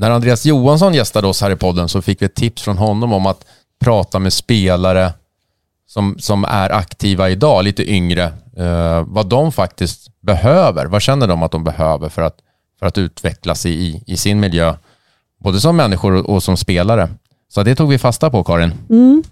när Andreas Johansson gästade oss här i podden så fick vi ett tips från honom om att prata med spelare som, som är aktiva idag, lite yngre, eh, vad de faktiskt behöver. Vad känner de att de behöver för att, för att utvecklas i, i sin miljö? Både som människor och som spelare. Så det tog vi fasta på, Karin. Mm.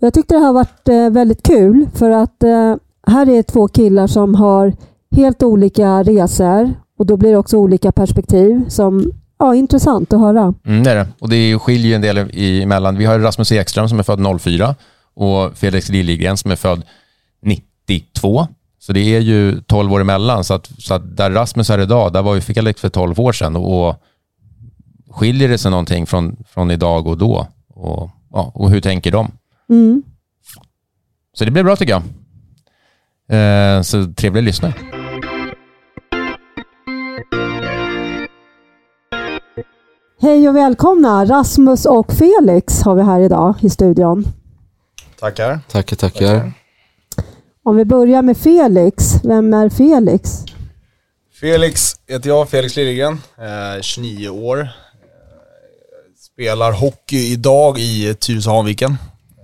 Jag tyckte det har varit eh, väldigt kul för att eh, här är två killar som har helt olika resor och då blir det också olika perspektiv som ja, intressant att höra. Mm, det är det. Och det skiljer en del emellan. Vi har Rasmus Ekström som är född 04 och Felix Liljegren som är född 92. Så det är ju 12 år emellan. Så att, så att där Rasmus är idag, där var ju Felix för 12 år sedan. Och skiljer det sig någonting från, från idag och då? Och, ja, och hur tänker de? Mm. Så det blir bra tycker jag. Eh, så trevlig lyssnare. Hej och välkomna! Rasmus och Felix har vi här idag i studion. Tackar. Tackar, tackar. Om vi börjar med Felix. Vem är Felix? Felix heter jag, Felix Liljegren, eh, 29 år. Eh, spelar hockey idag i Tyresö-Hanviken,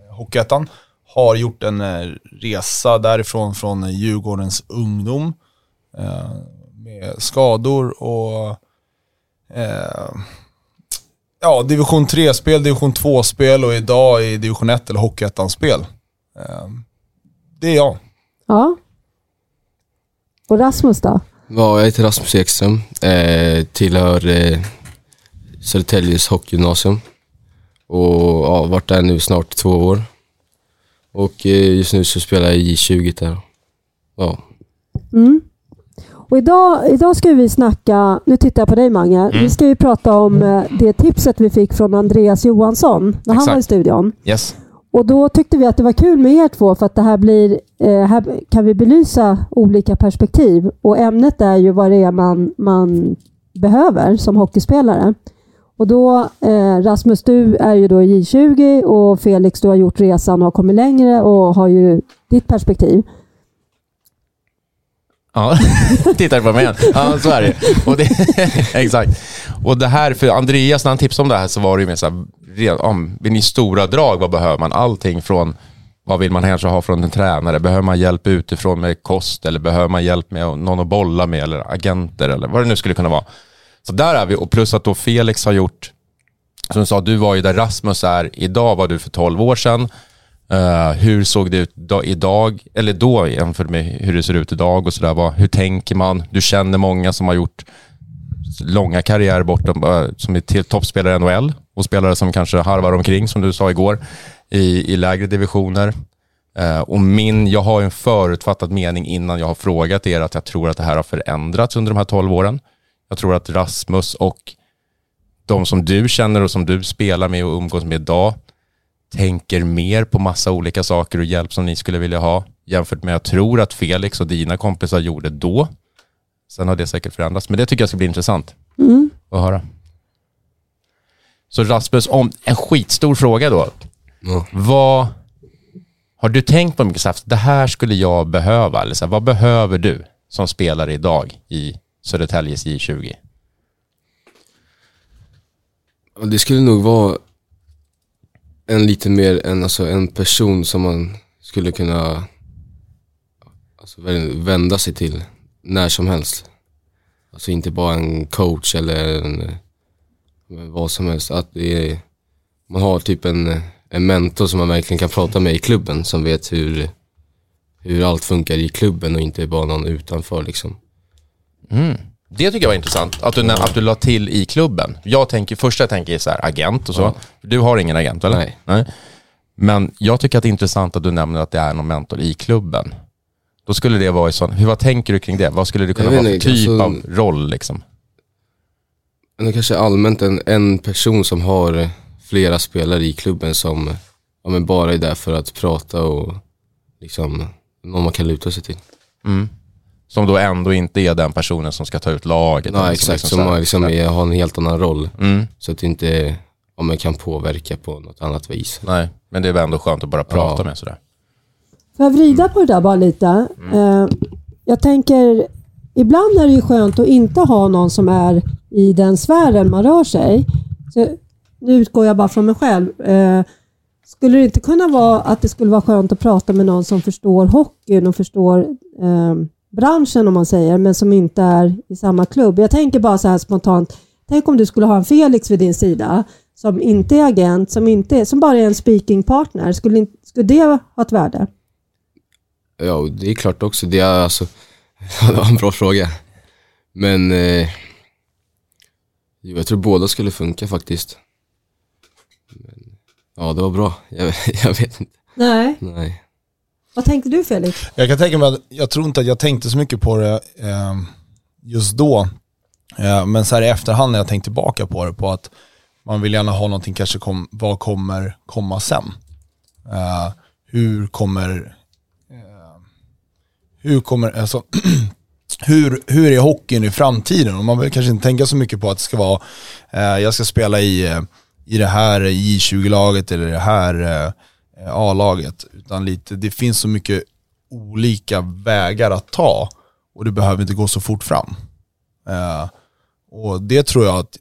eh, Hockeyettan. Har gjort en eh, resa därifrån från Djurgårdens ungdom eh, med skador och eh, ja, division 3-spel, division 2-spel och idag i division 1 eller Hockeyettan-spel. Eh, det är jag. Ja. Och Rasmus då? Ja, jag heter Rasmus Ekström. Eh, tillhör eh, Södertäljes hockeygymnasium. Och ja, varit där nu snart två år. Och eh, just nu så spelar jag i J20 där. Ja. Mm. Och idag, idag ska vi snacka, nu tittar jag på dig Mange, Mm. vi ska ju prata om eh, det tipset vi fick från Andreas Johansson när han Exakt. var i studion. Yes. Och då tyckte vi att det var kul med er två för att det här blir, eh, här kan vi belysa olika perspektiv. Och ämnet är ju vad det är man, man behöver som hockeyspelare. Och då, eh, Rasmus, du är ju då i J20 och Felix, du har gjort resan och har kommit längre och har ju ditt perspektiv. Ja, tittar på mig igen. Ja, så är det och det. Exakt. Och det här, för Andreas, när han tipsade om det här så var det ju mer så här, om, i stora drag, vad behöver man? Allting från vad vill man kanske ha från en tränare? Behöver man hjälp utifrån med kost eller behöver man hjälp med någon att bolla med eller agenter eller vad det nu skulle kunna vara. Så där är vi och plus att då Felix har gjort, som du sa, du var ju där Rasmus är, idag var du för 12 år sedan. Uh, hur såg det ut då, idag, eller då jämfört med hur det ser ut idag och sådär. Hur tänker man? Du känner många som har gjort långa karriärer bortom, uh, som är till toppspelare i NHL och spelare som kanske harvar omkring, som du sa igår, i, i lägre divisioner. Uh, och min, jag har en förutfattad mening innan jag har frågat er att jag tror att det här har förändrats under de här 12 åren. Jag tror att Rasmus och de som du känner och som du spelar med och umgås med idag tänker mer på massa olika saker och hjälp som ni skulle vilja ha jämfört med jag tror att Felix och dina kompisar gjorde då. Sen har det säkert förändrats, men det tycker jag ska bli intressant Mm. att höra. Så Rasmus, om en skitstor fråga då. Ja. Vad har du tänkt på mycket så här, det här skulle jag behöva? Eller så här, vad behöver du som spelare idag i Södertäljes J20? Och det skulle nog vara en lite mer, en, alltså en person som man skulle kunna alltså, vända sig till när som helst. Alltså inte bara en coach eller en, eh, vad som helst. Att det är, man har typ en, en mentor som man verkligen kan prata med i klubben som vet hur, hur allt funkar i klubben och inte bara någon utanför liksom. Mm. Det tycker jag var intressant, att du, nä- att du la till i klubben. Jag tänker, första jag tänker är så här, agent och så. Ja. Du har ingen agent, eller? Nej. Men jag tycker att det är intressant att du nämner att det är någon mentor i klubben. Då skulle det vara i sån, hur, vad tänker du kring det? Vad skulle det kunna vara för inte, typ alltså- av roll liksom? Men kanske allmänt en, en person som har flera spelare i klubben som ja, men bara är där för att prata och liksom någon man kan luta sig till. Mm. Som då ändå inte är den personen som ska ta ut laget. eller Nej, som exakt, liksom som så här- har, liksom är, har en helt annan roll. Mm. Så att det inte ja, man kan påverka på något annat vis. Nej, men det är väl ändå skönt att bara prata Ja. med sådär. Får jag vrida på det där bara lite? Eh, jag tänker, ibland är det ju skönt att inte ha någon som är i den sfären man rör sig. Så, nu utgår jag bara från mig själv. Eh, skulle det inte kunna vara att det skulle vara skönt att prata med någon som förstår hockeyn och förstår eh, branschen om man säger, men som inte är i samma klubb? Jag tänker bara så här spontant, tänk om du skulle ha en Felix vid din sida som inte är agent, som, inte är, som bara är en speaking partner. Skulle, skulle det ha ett värde? Ja, det är klart också. Det, är alltså, det var en bra fråga. Men eh, jag tror båda skulle funka faktiskt. Men, ja, det var bra. Jag, jag vet inte. Nej. Nej. Vad tänkte du Felix? Jag kan tänka mig att, jag tror inte att jag tänkte så mycket på det eh, just då. Eh, men så här i efterhand när jag tänkt tillbaka på det, på att man vill gärna ha någonting, kanske kom, vad kommer komma sen? Eh, hur kommer, eh, hur kommer, alltså, hur, hur är hockeyn i framtiden? Och man vill kanske inte tänka så mycket på att det ska vara, eh, jag ska spela i, eh, i det här J20-laget eller det här eh, Eh, A-laget. Utan lite, det finns så mycket olika vägar att ta och det behöver inte gå så fort fram. Eh, och det tror jag att,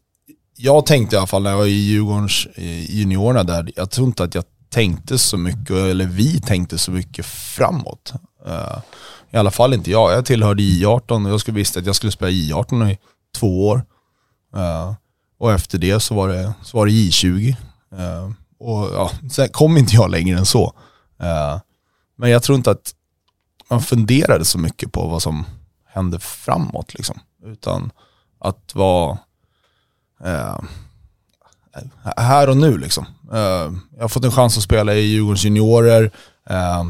jag tänkte i alla fall när jag var i Djurgårdens eh, juniorerna där, jag tror inte att jag tänkte så mycket, eller vi tänkte så mycket framåt. Eh, I alla fall inte jag. Jag tillhörde I18 och jag skulle visste att jag skulle spela I18 i två år. Eh, och efter det så var det, så var det J20. Och ja, sen kom inte jag längre än så. Eh, men jag tror inte att man funderade så mycket på vad som hände framåt liksom. Utan att vara eh, här och nu liksom. Eh, jag har fått en chans att spela i Djurgårdens juniorer. Eh,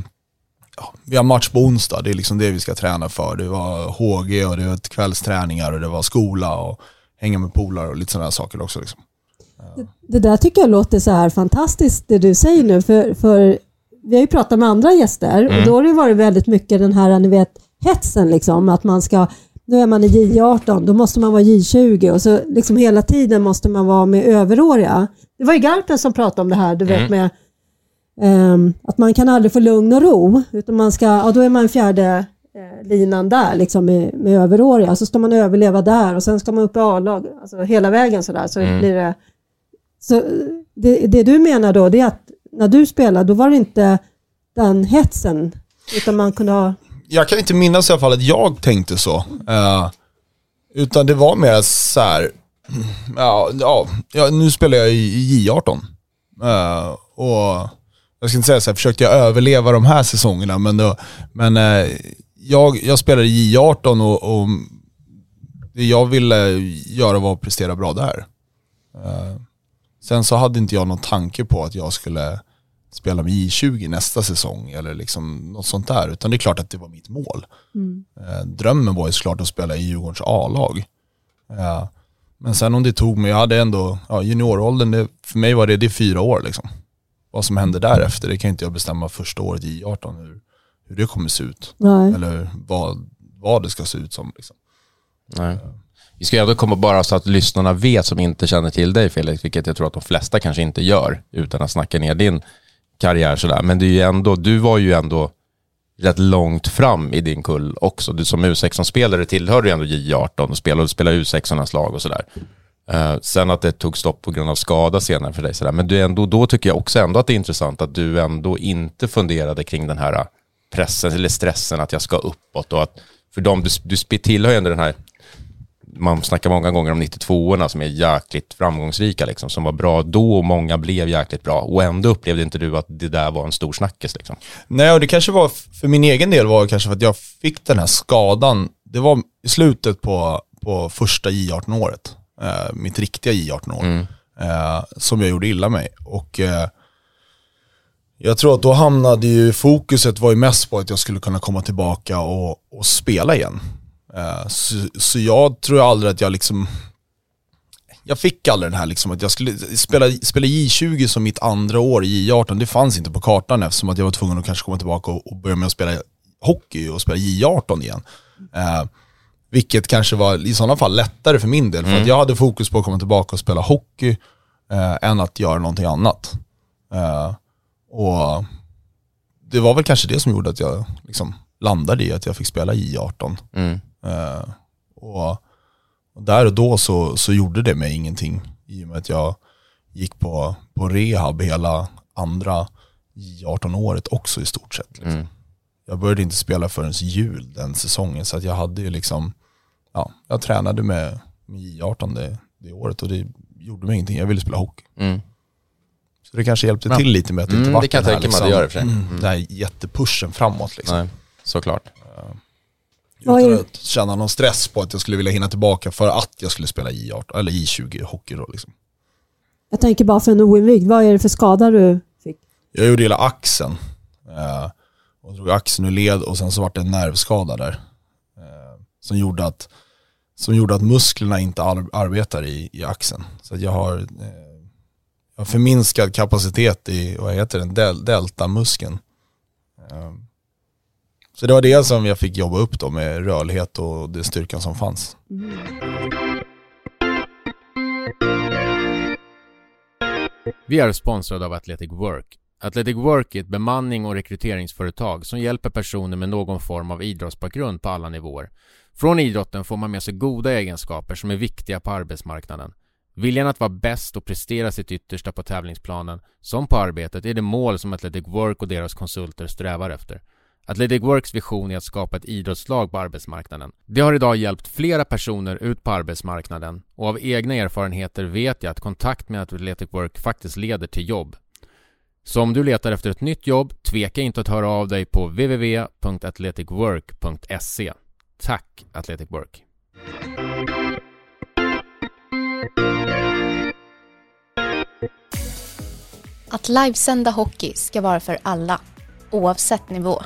ja, vi har match på onsdag, det är liksom det vi ska träna för. Det var HG och det var kvällsträningar och det var skola och hänga med polare och lite sådana saker också. Liksom. Det där tycker jag låter så här fantastiskt det du säger nu. För, för vi har ju pratat med andra gäster och då har det varit väldigt mycket den här ni vet, hetsen. Liksom, att man ska, nu är man i J18, då måste man vara J20 och så liksom hela tiden måste man vara med överåriga. Det var ju Garpen som pratade om det här, du vet med ehm, att man kan aldrig få lugn och ro. Utan man ska, ja, då är man fjärde eh, linan där liksom med, med överåriga. Så ska man överleva där och sen ska man upp i A-lag, alltså hela vägen sådär. Så blir det så eh, det, det du menar då, det är att när du spelade, då var det inte den hetsen, utan man kunde ha... jag kan inte minnas i alla fall att jag tänkte så. Uh, utan det var mer så här, mm, ja, ja, ja, nu spelar jag i J18. Uh, eh, och jag ska inte säga så här, försökte jag överleva de här säsongerna, men, då, men uh, jag, jag spelade i J18 och, och det jag ville göra var att prestera bra där. Eh, sen så hade inte jag någon tanke på att jag skulle spela med J20 nästa säsong eller liksom något sånt där. Utan det är klart att det var mitt mål. Eh, drömmen var ju såklart att spela i Djurgårdens A-lag. Eh, men sen om det tog mig, jag hade ändå, ja, junioråldern, det, för mig var det, det fyra år liksom. Vad som händer därefter, det kan inte jag bestämma första året i 18 hur, hur det kommer se ut. Nej. Eller vad, vad det ska se ut som. Liksom. Nej. Vi ska ju ändå komma bara så att lyssnarna vet som inte känner till dig Felix, vilket jag tror att de flesta kanske inte gör utan att snacka ner din karriär sådär. Men det är ju ändå, du var ju ändå rätt långt fram i din kull också. Du som U16-spelare tillhörde ju ändå J18 och spelade, spelade U16 lag och sådär. Uh, sen att det tog stopp på grund av skada senare för dig sådär. Men du ändå, då tycker jag också ändå att det är intressant att du ändå inte funderade kring den här pressen eller stressen att jag ska uppåt och att för dem, du, du tillhör ju ändå den här man snackar många gånger om 92orna som är jäkligt framgångsrika, liksom, som var bra då och många blev jäkligt bra. Och ändå upplevde inte du att det där var en stor snackis. Liksom. Nej, och det kanske var, för min egen del var det kanske för att jag fick den här skadan. Det var i slutet på, på första J18-året, eh, mitt riktiga J18-år, eh, som jag gjorde illa mig. Och eh, jag tror att då hamnade ju, fokuset var ju mest på att jag skulle kunna komma tillbaka och, och spela igen. Eh, så, så jag tror aldrig att jag liksom, jag fick aldrig den här liksom att jag skulle spela, spela J20 som mitt andra år i J18, det fanns inte på kartan eftersom att jag var tvungen att kanske komma tillbaka och, och börja med att spela hockey och spela J18 igen. Eh, vilket kanske var i sådana fall lättare för min del, för att jag hade fokus på att komma tillbaka och spela hockey eh, än att göra någonting annat. Eh, och det var väl kanske det som gjorde att jag liksom landade i att jag fick spela J18. Mm. Eh, och, där och då så, så gjorde det mig ingenting i och med att jag gick på, på rehab hela andra J18-året också i stort sett. Liksom. Mm. Jag började inte spela förrän jul den säsongen så att jag hade ju liksom, ja, jag tränade med, med J18 det, det året och det gjorde mig ingenting. Jag ville spela hockey. Mm. Så det kanske hjälpte Ja. till lite med att det inte Mm, var det kan jag tänka mig att det gör och för sig. Mm. Den här jättepushen framåt liksom. Nej, såklart. Utan att känna någon stress på att jag skulle vilja hinna tillbaka för att jag skulle spela J18 eller J20 hockey då liksom. Jag tänker bara för en oinvigd, vad är det för skada du fick? Jag gjorde hela axeln. Eh, och drog axeln ur led och sen så var det en nervskada där. Eh, som, gjorde att, som gjorde att musklerna inte ar- arbetar i, i axeln. Så jag har, eh, jag har förminskad kapacitet i, vad heter den, del, deltamuskeln. Eh, så det var det som jag fick jobba upp då med rörlighet och den styrkan som fanns. Vi är sponsrade av Athletic Work. Athletic Work är ett bemanning och rekryteringsföretag som hjälper personer med någon form av idrottsbakgrund på alla nivåer. Från idrotten får man med sig goda egenskaper som är viktiga på arbetsmarknaden. Viljan att vara bäst och prestera sitt yttersta på tävlingsplanen, som på arbetet, är det mål som Athletic Work och deras konsulter strävar efter. Athletic Works vision är att skapa ett idrottslag på arbetsmarknaden. Det har idag hjälpt flera personer ut på arbetsmarknaden och av egna erfarenheter vet jag att kontakt med Athletic Work faktiskt leder till jobb. Så om du letar efter ett nytt jobb, tveka inte att höra av dig på www.athleticwork.se. Tack Athletic Work! Att livesända hockey ska vara för alla, oavsett nivå.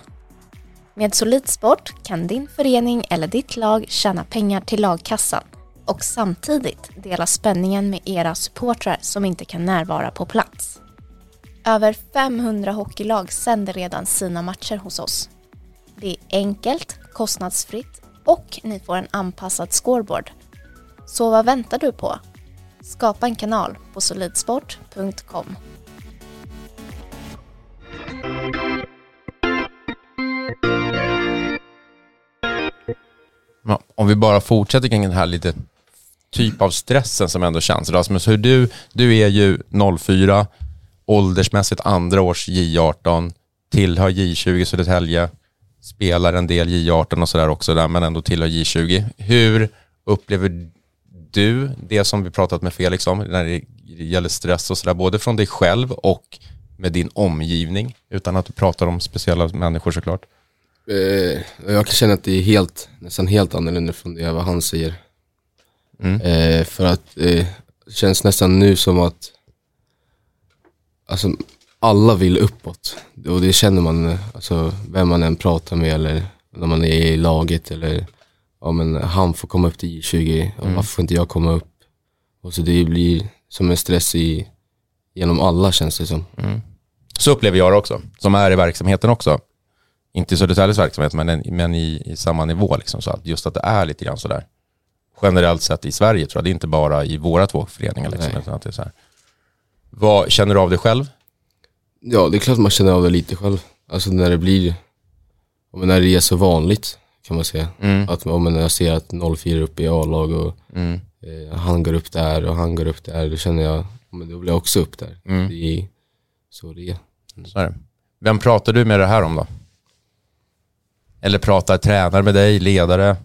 Med Solidsport kan din förening eller ditt lag tjäna pengar till lagkassan och samtidigt dela spänningen med era supportrar som inte kan närvara på plats. Över 500 hockeylag sänder redan sina matcher hos oss. Det är enkelt, kostnadsfritt och ni får en anpassad scoreboard. Så vad väntar du på? Skapa en kanal på solidsport.com. Ja, om vi bara fortsätter kring den här lite typ av stressen som ändå känns. Rasmus, hur du, du är ju 04, åldersmässigt andra års J18, tillhör J20 Södertälje, spelar en del J18 och sådär också där, men ändå tillhör J20. Hur upplever du det som vi pratat med Felix om när det gäller stress och sådär, både från dig själv och med din omgivning, utan att du pratar om speciella människor såklart? Eh, jag kan känna att det är helt, nästan helt annorlunda från det vad han säger. Mm. Eh, för att eh, det känns nästan nu som att alltså, alla vill uppåt. Och det känner man, eh, alltså, vem man än pratar med eller när man är i laget eller ja, men han får komma upp till J20 och varför får inte jag komma upp? Och så det blir som en stress i, genom alla känns det som. Så upplever jag det också, som är i verksamheten också. Inte i Södertäljes verksamhet, men, men i, i samma nivå. Liksom, så att just att det är lite grann sådär. Generellt sett i Sverige tror jag, det är inte bara i våra två föreningar. Liksom, Nej. utan att det är så här. Vad Känner du av dig själv? Ja, det är klart man känner av det lite själv. Alltså när det blir, men när det är så vanligt kan man säga. Mm. Att om jag ser att 04 är uppe i A-lag och Mm. eh, han går upp där och han går upp där, då känner jag, ja, men då vill jag också upp där. Mm. Det är så det är. Så är det. Vem pratar du med det här om då? Eller pratar tränare med dig, ledare,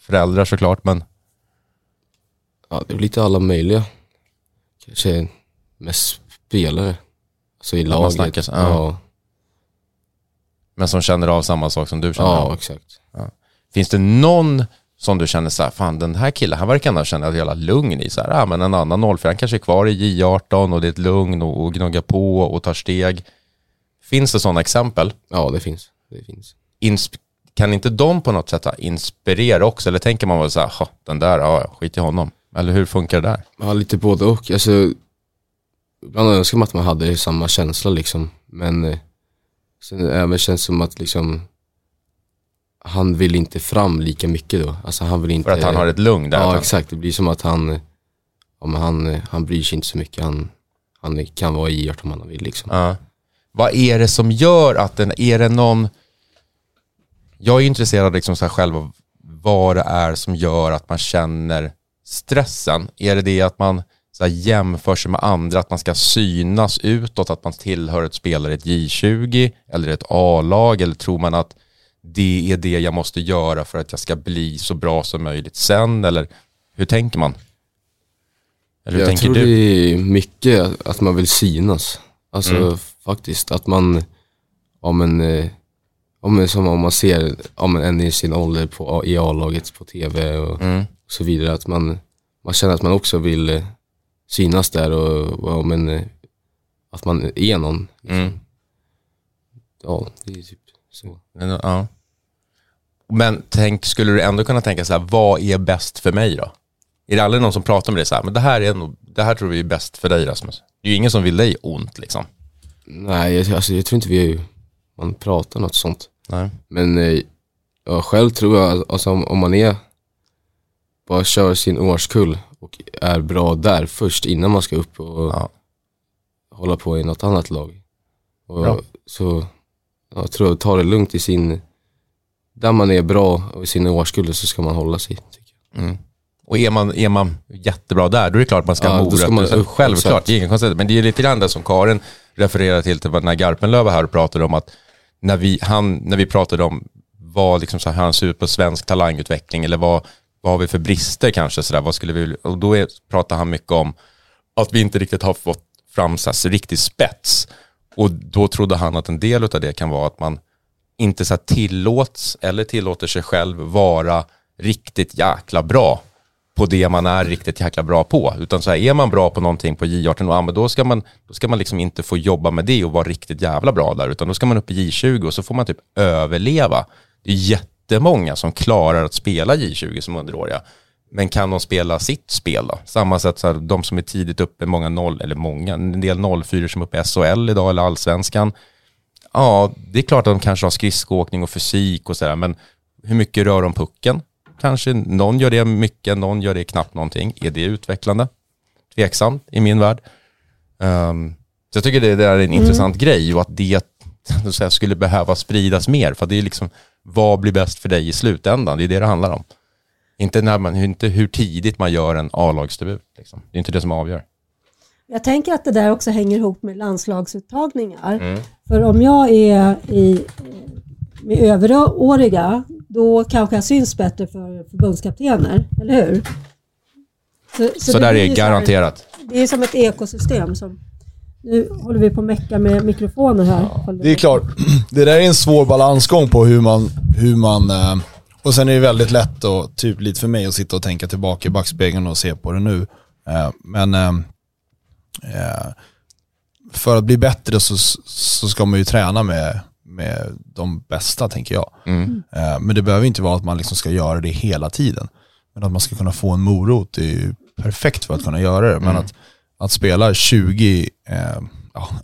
föräldrar såklart, men Ja, det är lite alla möjliga. Kanske mest spelare. Alltså i man laget. snackar så- ja. ja. men som känner av samma sak som du känner ja, av. exakt. Finns det någon som du känner så här, fan den här killen, han verkar ändå känna ett jävla lugn i så här, ah, men en annan 04, han kanske är kvar i J18 och det är ett lugn och, och gnuggar på och tar steg. Finns det sådana exempel? Ja, det finns. Det finns. Kan inte de på något sätt inspirera också? Eller tänker man väl så här, "Ha, den där, ja, skit i honom. Eller hur funkar det där? Ja, lite både och. Alltså, ibland önskar man att man hade samma känsla liksom. Men eh, sen även känns det som att liksom han vill inte fram lika mycket då. Alltså han vill inte... För att han har ett lugn där? Ja, han- exakt. Det blir som att han, ja, men han, han bryr sig inte så mycket. Han, han kan vara i om han vill liksom. Ja. Vad är det som gör att den, är det någon, jag är intresserad liksom så här själv av vad det är som gör att man känner stressen. Är det det att man så här, jämför sig med andra, att man ska synas utåt, att man tillhör ett spelare i ett J20 eller ett A-lag, eller tror man att det är det jag måste göra för att jag ska bli så bra som möjligt sen, eller hur tänker man? Eller hur jag tänker tror du? det är mycket att man vill synas. Alltså Mm. faktiskt, att man, om en, eh, om som om man ser om en i sin ålder på, i A-laget på tv och, Mm. och så vidare, att man, man känner att man också vill eh, synas där och, och om en, eh, att man är någon. Liksom. Mm. Ja, det är typ så. Men, Ja. Men tänk, skulle du ändå kunna tänka så här, vad är bäst för mig då? Är det aldrig någon som pratar med dig så här, men det här, är nog, det här tror vi är bäst för dig Rasmus? Det är ju ingen som vill dig ont liksom. Nej, jag, alltså, jag tror inte vi man pratar något sånt. Nej. Men eh, jag själv tror jag, alltså, om, om man är, bara kör sin årskull och är bra där först innan man ska upp och Ja. hålla på i något annat lag. Och Bra. Så ja, jag tror jag ta det lugnt i sin, där man är bra och i sin årskull så ska man hålla sig. Mm. Och är man, är man jättebra där, då är det klart att man ska Ja, morötter. ska man upp, Självklart, exakt. det är inget konstigt. Men det är lite grann det som Karin refererar till, till när Garpenlöv var här och pratade om att när vi, han, när vi pratade om vad liksom så här, han ser ut på svensk talangutveckling eller vad, vad har vi för brister kanske, så där, vad skulle vi, och då är, pratar han mycket om att vi inte riktigt har fått fram så här, riktig spets. Och då trodde han att en del av det kan vara att man inte så här tillåts eller tillåter sig själv vara riktigt jäkla bra på det man är riktigt jäkla bra på. Utan så här, är man bra på någonting på J18, ja, men då ska man, då ska man liksom inte få jobba med det och vara riktigt jävla bra där, utan då ska man upp i J20 och så får man typ överleva. Det är jättemånga som klarar att spela J20 som underåriga. Men kan de spela sitt spel då? Samma sätt så här, de som är tidigt uppe, många noll, eller många, en del 04 som är uppe i SHL idag eller allsvenskan. Ja, det är klart att de kanske har skridskoåkning och fysik och sådär, men hur mycket rör de pucken? Kanske någon gör det mycket, någon gör det knappt någonting. Är det utvecklande? Tveksamt i min värld. Ehm, så jag tycker det, det är en intressant grej och att det säga, skulle behöva spridas mer. För det är liksom, vad blir bäst för dig i slutändan? Det är det det handlar om. Inte, när man, inte hur tidigt man gör en A-lagsdebut. Liksom. Det är inte det som avgör. Jag tänker att det där också hänger ihop med landslagsuttagningar. Mm. För om jag är i, med överåriga, då kanske jag syns bättre för förbundskaptener, eller hur? Så, det där blir är så här- garanterat. Det är som ett ekosystem. Som, nu håller vi på att mecka med mikrofoner här. Det är klart, det där är en svår balansgång på hur man, hur man eh, och sen är det väldigt lätt och typ lite för mig att sitta och tänka tillbaka i backspegeln och se på det nu. Eh, Men eh, för att bli bättre så, så ska man ju träna med, med de bästa tänker jag. Mm. Eh, Men det behöver inte vara att man liksom ska göra det hela tiden. Men att man ska kunna få en morot är ju perfekt för att kunna göra det. Men att, att spela 20 eh,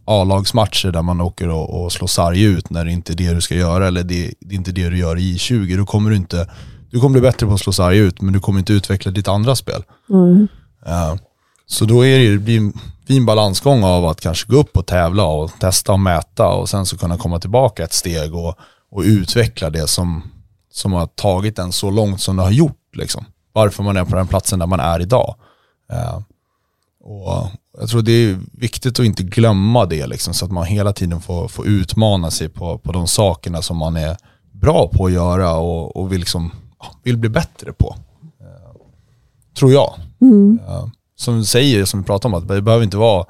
A-lagsmatcher där man åker och, och slår sarg ut när det inte är det du ska göra eller det, det är inte det du gör i 20 då kommer du inte, du kommer bli bättre på att slå sarg ut men du kommer inte utveckla ditt andra spel. Mm. Eh, så då är det, ju- det blir en fin balansgång av att kanske gå upp och tävla och testa och mäta och sen så kunna komma tillbaka ett steg och, och utveckla det som, som har tagit en så långt som det har gjort. Liksom. Varför man är på den platsen där man är idag. Eh, och jag tror det är viktigt att inte glömma det liksom, så att man hela tiden får, får utmana sig på, på de sakerna som man är bra på att göra och, och vill, liksom, vill bli bättre på. Eh, tror jag. Eh, som du säger, som vi pratar om, att det behöver inte vara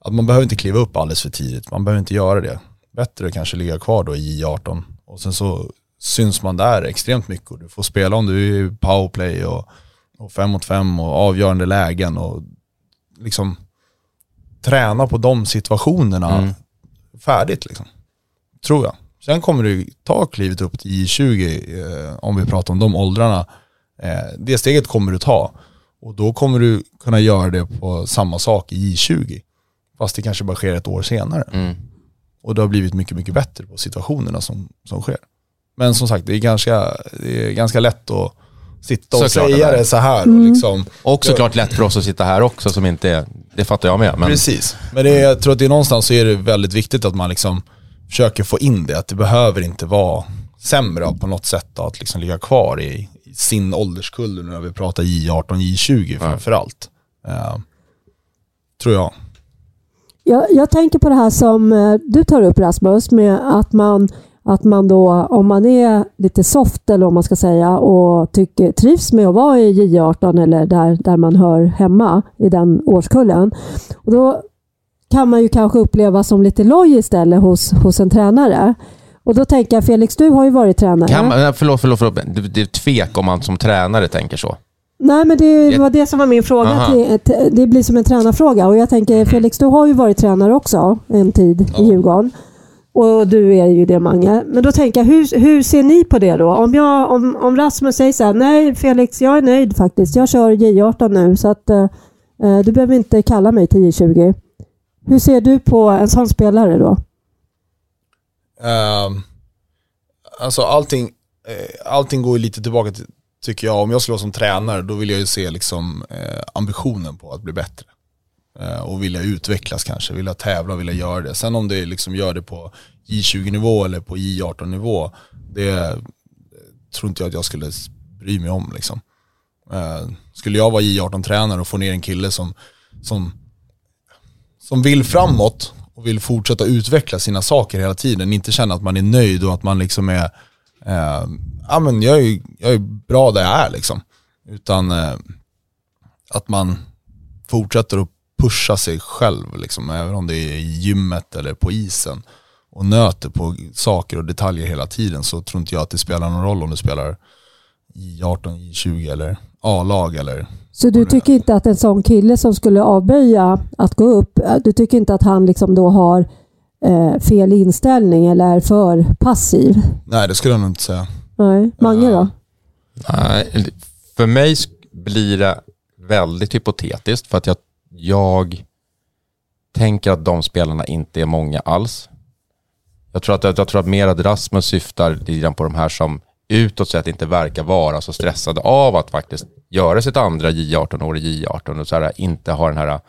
att man behöver inte kliva upp alldeles för tidigt. Man behöver inte göra det. Bättre kanske ligga kvar då i J18 och sen så syns man där extremt mycket och du får spela om du är i powerplay och, och fem mot fem och avgörande lägen och liksom träna på de situationerna Mm. färdigt liksom. Tror jag. Sen kommer du ta klivet upp till J20 eh, om vi pratar om de åldrarna. Eh, det steget kommer du ta och då kommer du kunna göra det på samma sak i J20. Fast det kanske bara sker ett år senare. Mm. Och det har blivit mycket, mycket bättre på situationerna som, som sker. Men som sagt, det är ganska, det är ganska lätt att sitta och Såklart det säga är. det så här. Och liksom, Och såklart lätt för oss att sitta här också som inte är, det fattar jag med. Men Precis. Men det är, jag tror att det är någonstans så är det väldigt viktigt att man liksom försöker få in det. Att det behöver inte vara sämre på något sätt då, att liksom ligga kvar i sin ålderskull när vi pratar J18, J20 framför allt. Eh, tror jag. Jag, jag tänker på det här som eh, du tar upp Rasmus, med att man, att man då, om man är lite soft eller om man ska säga och tycker, trivs med att vara i J18 eller där, där man hör hemma i den årskullen. Och då kan man ju kanske uppleva som lite loj istället hos, hos en tränare. Och då tänker jag, Felix, du har ju varit tränare. Kan man, förlåt, förlåt, förlåt. Det, är tvek om man som tränare tänker så. Nej, men det var det som var min fråga. Till, det blir som en tränarfråga. Och jag tänker, Felix, du har ju varit tränare också en tid i Djurgården. Och du är ju det, Mange. Men då tänker jag, hur, hur ser ni på det då? Om, jag, om, om Rasmus säger så här, nej Felix, jag är nöjd faktiskt. Jag kör J18 nu, så att eh, eh, du behöver inte kalla mig till J20. Hur ser du på en sån spelare då? Ehm, alltså allting, eh, allting går ju lite tillbaka till, tycker jag, om jag skulle vara som tränare, då vill jag ju se liksom, eh, ambitionen på att bli bättre. Eh, och vilja utvecklas kanske, vilja tävla, vilja göra det. Sen om det liksom gör det på J20-nivå eller på J18-nivå, det tror inte jag att jag skulle bry mig om. Liksom. Eh, skulle jag vara J18-tränare och få ner en kille som, som, som vill framåt och vill fortsätta utveckla sina saker hela tiden, inte känna att man är nöjd och att man liksom är, eh, ja men jag är, jag är bra där jag är liksom. Utan eh, att man fortsätter att pusha sig själv, liksom, även om det är i gymmet eller på isen och nöter på saker och detaljer hela tiden så tror inte jag att det spelar någon roll om du spelar i 18, i 20 eller A-lag eller Så du tycker inte att en sån kille som skulle avböja att gå upp, eh, du tycker inte att han liksom då har eh, fel inställning eller är för passiv? Nej det skulle jag nog inte säga. Nej. Mange då? Nej, för mig blir det väldigt hypotetiskt för att jag, jag tänker att de spelarna inte är många alls. Jag tror att, jag tror att mer att Rasmus syftar lite på de här som utåt sett inte verkar vara så stressade av att faktiskt göra sitt andra J18-år i J18 och så här, inte ha den här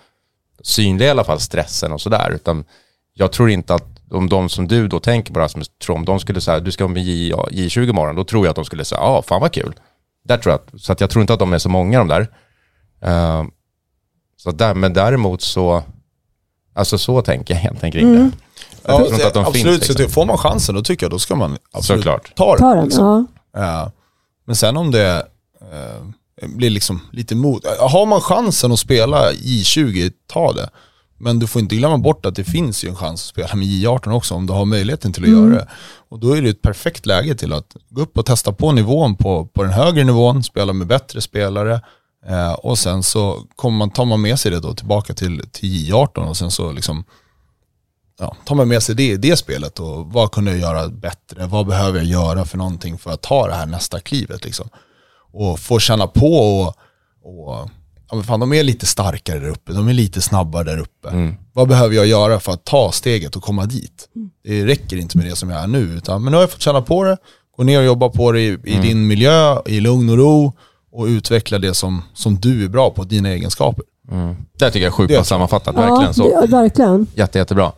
synliga i alla fall stressen och sådär. Utan jag tror inte att om de som du då tänker på Rasmus, tror om de skulle säga du ska med J, J20 imorgon, då tror jag att de skulle säga ja, fan vad kul. Där tror jag så att jag tror inte att de är så många de där. Eh, så där, men däremot så, alltså så tänker jag egentligen kring det. Jag tror inte att de absolut, finns. så Liksom. får man chansen då tycker jag då ska man absolut Såklart. ta den. Ta den? liksom. Ja. Ja. Men sen om det eh, blir liksom lite mot, har man chansen att spela J20, ta det. Men du får inte glömma bort att det finns ju en chans att spela med J18 också om du har möjligheten till att göra det. Och då är det ett perfekt läge till att gå upp och testa på nivån på, på den högre nivån, spela med bättre spelare eh, och sen så kommer man, tar man med sig det då tillbaka till, till J18 och sen så liksom ja, tar man med sig det i det spelet och vad kunde jag göra bättre? Vad behöver jag göra för någonting för att ta det här nästa klivet liksom? Och få känna på och, och ja, men fan, de är lite starkare där uppe, de är lite snabbare där uppe. Vad behöver jag göra för att ta steget och komma dit? Det räcker inte med det som jag är nu, utan men nu har jag fått känna på det, gå ner och jobba på det i, i din miljö, i lugn och ro och utveckla det som, som du är bra på, dina egenskaper. Det tycker jag är sjukt bra sammanfattat, verkligen så. det- verkligen. Jätte, jättebra.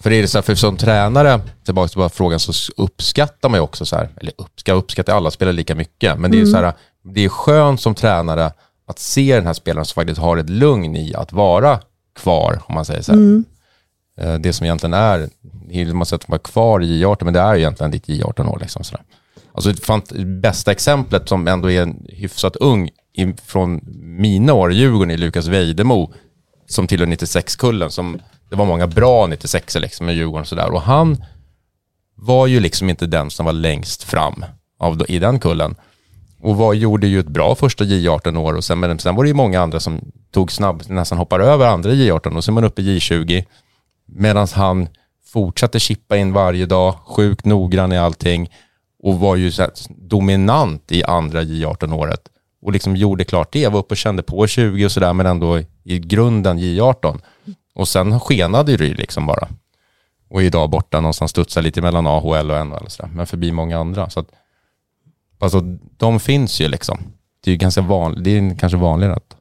För det är det så här, för som tränare, tillbaka till bara frågan, så uppskattar man ju också så här, eller uppska, uppskattar alla spelare lika mycket, men det är så här, det är skönt som tränare att se den här spelaren som faktiskt har ett lugn i att vara kvar, om man säger så här. Eh, Det som egentligen är, man säger att man är kvar i J18, men det är ju egentligen ditt J18-år. Liksom, så där. Alltså, det fant- bästa exemplet som ändå är en hyfsat ung från mina år i Djurgården är Lukas Vejdemo som tillhör 96-kullen. Som, det var många bra 96 liksom, med Djurgården och sådär. Och han var ju liksom inte den som var längst fram av, i den kullen. Och var, gjorde ju ett bra första J18-år och sen, men sen var det ju många andra som tog snabbt, nästan hoppar över andra J18 och sen är man uppe i J20. Medan han fortsatte chippa in varje dag, sjukt noggrann i allting och var ju så här dominant i andra J18-året. Och liksom gjorde klart det, var uppe och kände på 20 och sådär, men ändå i grunden J18. Och sen skenade ju liksom bara. Och idag borta någonstans, studsar lite mellan AHL och NHL och sådär, men förbi många andra. Så att, alltså, de finns ju liksom. Det är ju ganska vanligt, det är kanske vanligare att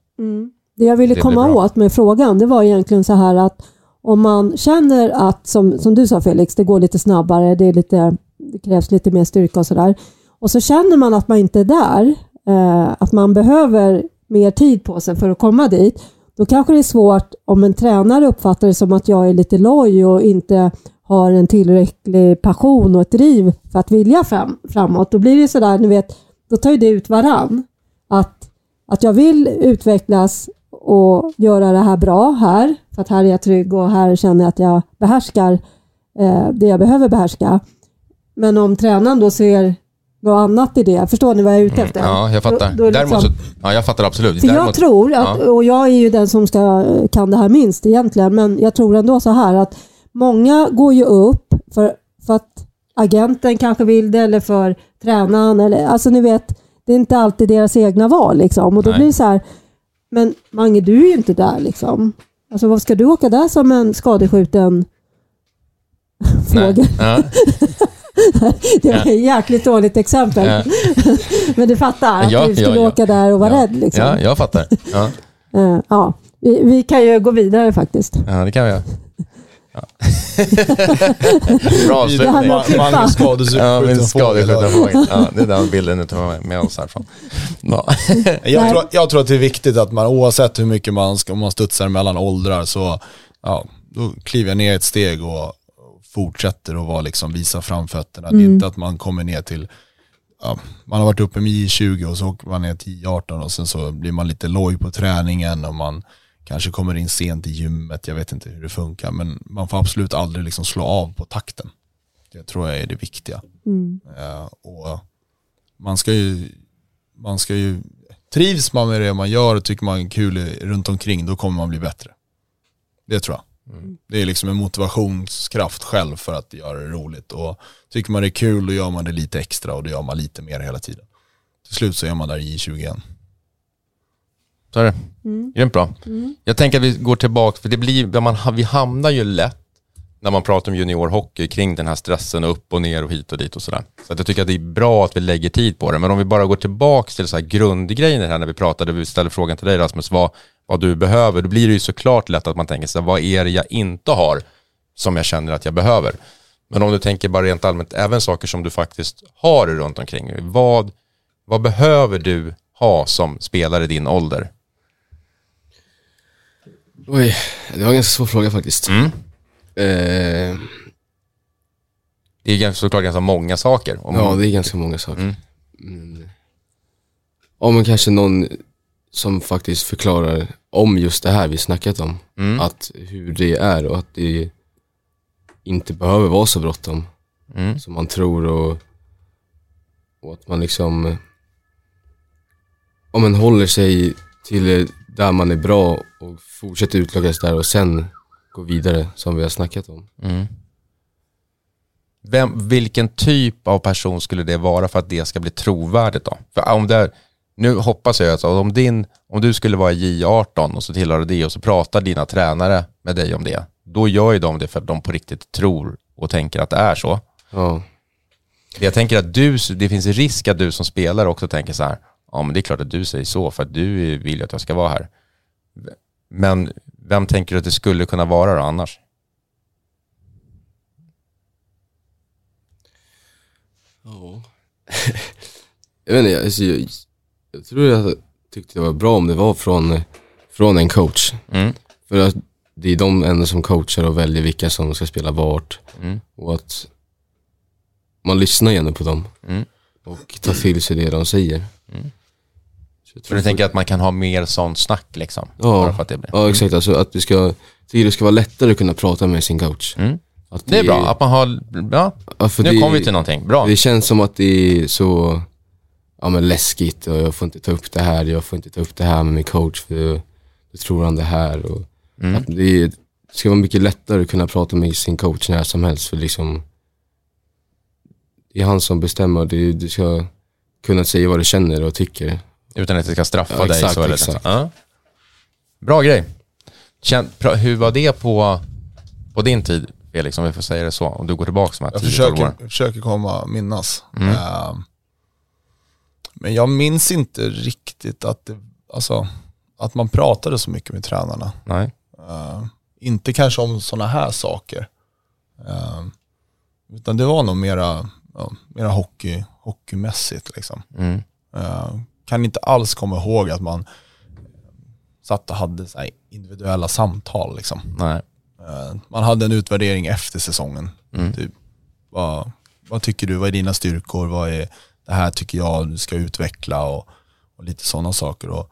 Det jag ville Det komma åt med frågan, det var egentligen så här att om man känner att, som, som du sa Felix, det går lite snabbare, det, är lite, det krävs lite mer styrka och sådär. Och så känner man att man inte är där, eh, att man behöver mer tid på sig för att komma dit då kanske det är svårt om en tränare uppfattar det som att jag är lite loj och inte har en tillräcklig passion och ett driv för att vilja fram, framåt. Då blir det sådär, ni vet, då tar ju det ut varann. Att, att jag vill utvecklas och göra det här bra här, för att här är jag trygg och här känner jag att jag behärskar eh, det jag behöver behärska. Men om tränaren då ser något annat i det, förstår ni vad jag är ute efter? Ja, jag fattar. Då, då liksom, så, ja, jag fattar absolut. för jag Däremot, tror, att, och jag är ju den som ska, kan det här minst egentligen, men jag tror ändå så här att många går ju upp för, för att agenten kanske vill det eller för tränaren. Eller, alltså ni vet, det är inte alltid deras egna val. Liksom. Och då Nej. blir det så här, men Mange du är ju inte där. Liksom. Alltså vad ska du åka där som en skadeskjuten fågel? Ja, Det var ett jäkligt dåligt exempel. Men du fattar, att Ja, du skulle ja, ja. åka där och vara Ja. rädd. Liksom. ja, jag fattar. Ja, Eh, ja. Vi, vi kan ju gå vidare faktiskt. ja det kan vi göra. Ja. Bra avslutning. Magnus skadeskjuten Ja, fågel. det är den bilden du tar med oss härifrån. Ja. Jag tror, jag tror att det är viktigt att man oavsett hur mycket man, ska, om man studsar mellan åldrar så ja, då kliver jag ner ett steg och fortsätter att vara liksom, visa framfötterna. Det är inte att man kommer ner till, ja, man har varit uppe med I20 och så åker man ner till I18 och sen så blir man lite loj på träningen och man kanske kommer in sent i gymmet, jag vet inte hur det funkar men man får absolut aldrig liksom slå av på takten. Det tror jag är det viktiga. Mm. Eh, och man ska ju, man ska ju, trivs man med det man gör och tycker man är kul runt omkring, då kommer man bli bättre. Det tror jag. Det är liksom en motivationskraft själv för att göra det roligt. Och tycker man det är kul, då gör man det lite extra och då gör man lite mer hela tiden. Till slut så är man där i 20 igen. Så är det. Mm. Grymt bra. Jag tänker att vi går tillbaka, för det blir, man, vi hamnar ju lätt när man pratar om juniorhockey kring den här stressen och upp och ner och hit och dit och sådär. Så att jag tycker att det är bra att vi lägger tid på det. Men om vi bara går tillbaka till så här grundgrejen här när vi pratade, vi ställde frågan till dig Rasmus, vad, vad du behöver, då blir det ju såklart lätt att man tänker så här, vad är det jag inte har som jag känner att jag behöver? Men om du tänker bara rent allmänt, även saker som du faktiskt har runt omkring, vad, vad behöver du ha som spelare i din ålder? Oj, det var en ganska svår fråga faktiskt. Mm. Eh, Det är såklart ganska många saker. Ja, det är ganska många saker. Mm. Mm. Ja, men kanske någon som faktiskt förklarar om just det här vi snackat om. Mm. Att hur det är och att det inte behöver vara så bråttom Mm. som man tror och, och att man liksom om man håller sig till där man är bra och fortsätter utvecklas där och sen gå vidare som vi har snackat om. Mm. Vem, vilken typ av person skulle det vara för att det ska bli trovärdigt då? För om det, nu hoppas jag att om, din, om du skulle vara i J18 och så tillhör du det och så pratar dina tränare med dig om det, då gör ju de det för att de på riktigt tror och tänker att det är så. Ja, Jag tänker att du, det finns en risk att du som spelare också tänker så här, ja men det är klart att du säger så för att du vill ju att jag ska vara här. Men vem tänker du att det skulle kunna vara då annars? Ja. jag vet inte, alltså, jag, jag tror jag tyckte det var bra om det var från, från en coach. Mm. För att det är de ändå som coachar och väljer vilka som ska spela vart. Mm. Och att man lyssnar gärna på dem. Mm. Och tar till sig det de säger. Mm. Så tror du tänker att man kan ha mer sånt snack liksom? Ja. Att det blir. Ja exakt, alltså att det ska, det ska vara lättare att kunna prata med sin coach. Mm. Att Det är bra, att man har, ja, ja, nu kommer vi till någonting, bra. Det känns som att det är så ja, men läskigt och jag får inte ta upp det här, jag får inte ta upp det här med min coach för då tror han det här. Och Mm. att det, är, det ska vara mycket lättare att kunna prata med sin coach när som helst för liksom det är han som bestämmer och det, du ska kunna säga vad du känner och tycker. Utan att det ska straffa Ja, dig exakt, så eller exakt. Ja. Bra grej. Pra, hur var det på, på din tid, Felix, om vi får säga det så? Om du går tillbaka de här Jag 10-12 försöker, åren. försöker komma minnas. Mm. Eh, men jag minns inte riktigt att, det, alltså, att man pratade så mycket med tränarna. Nej. Eh, inte kanske om sådana här saker. Eh, utan det var nog mera, ja, mera hockey, hockeymässigt. Liksom. Mm. Eh, kan inte alls komma ihåg att man satt och hade så individuella samtal liksom. Nej. Man hade en utvärdering efter säsongen. Mm. Typ, vad, vad tycker du, vad är dina styrkor, vad är det här tycker jag du ska utveckla och, och lite sådana saker. Och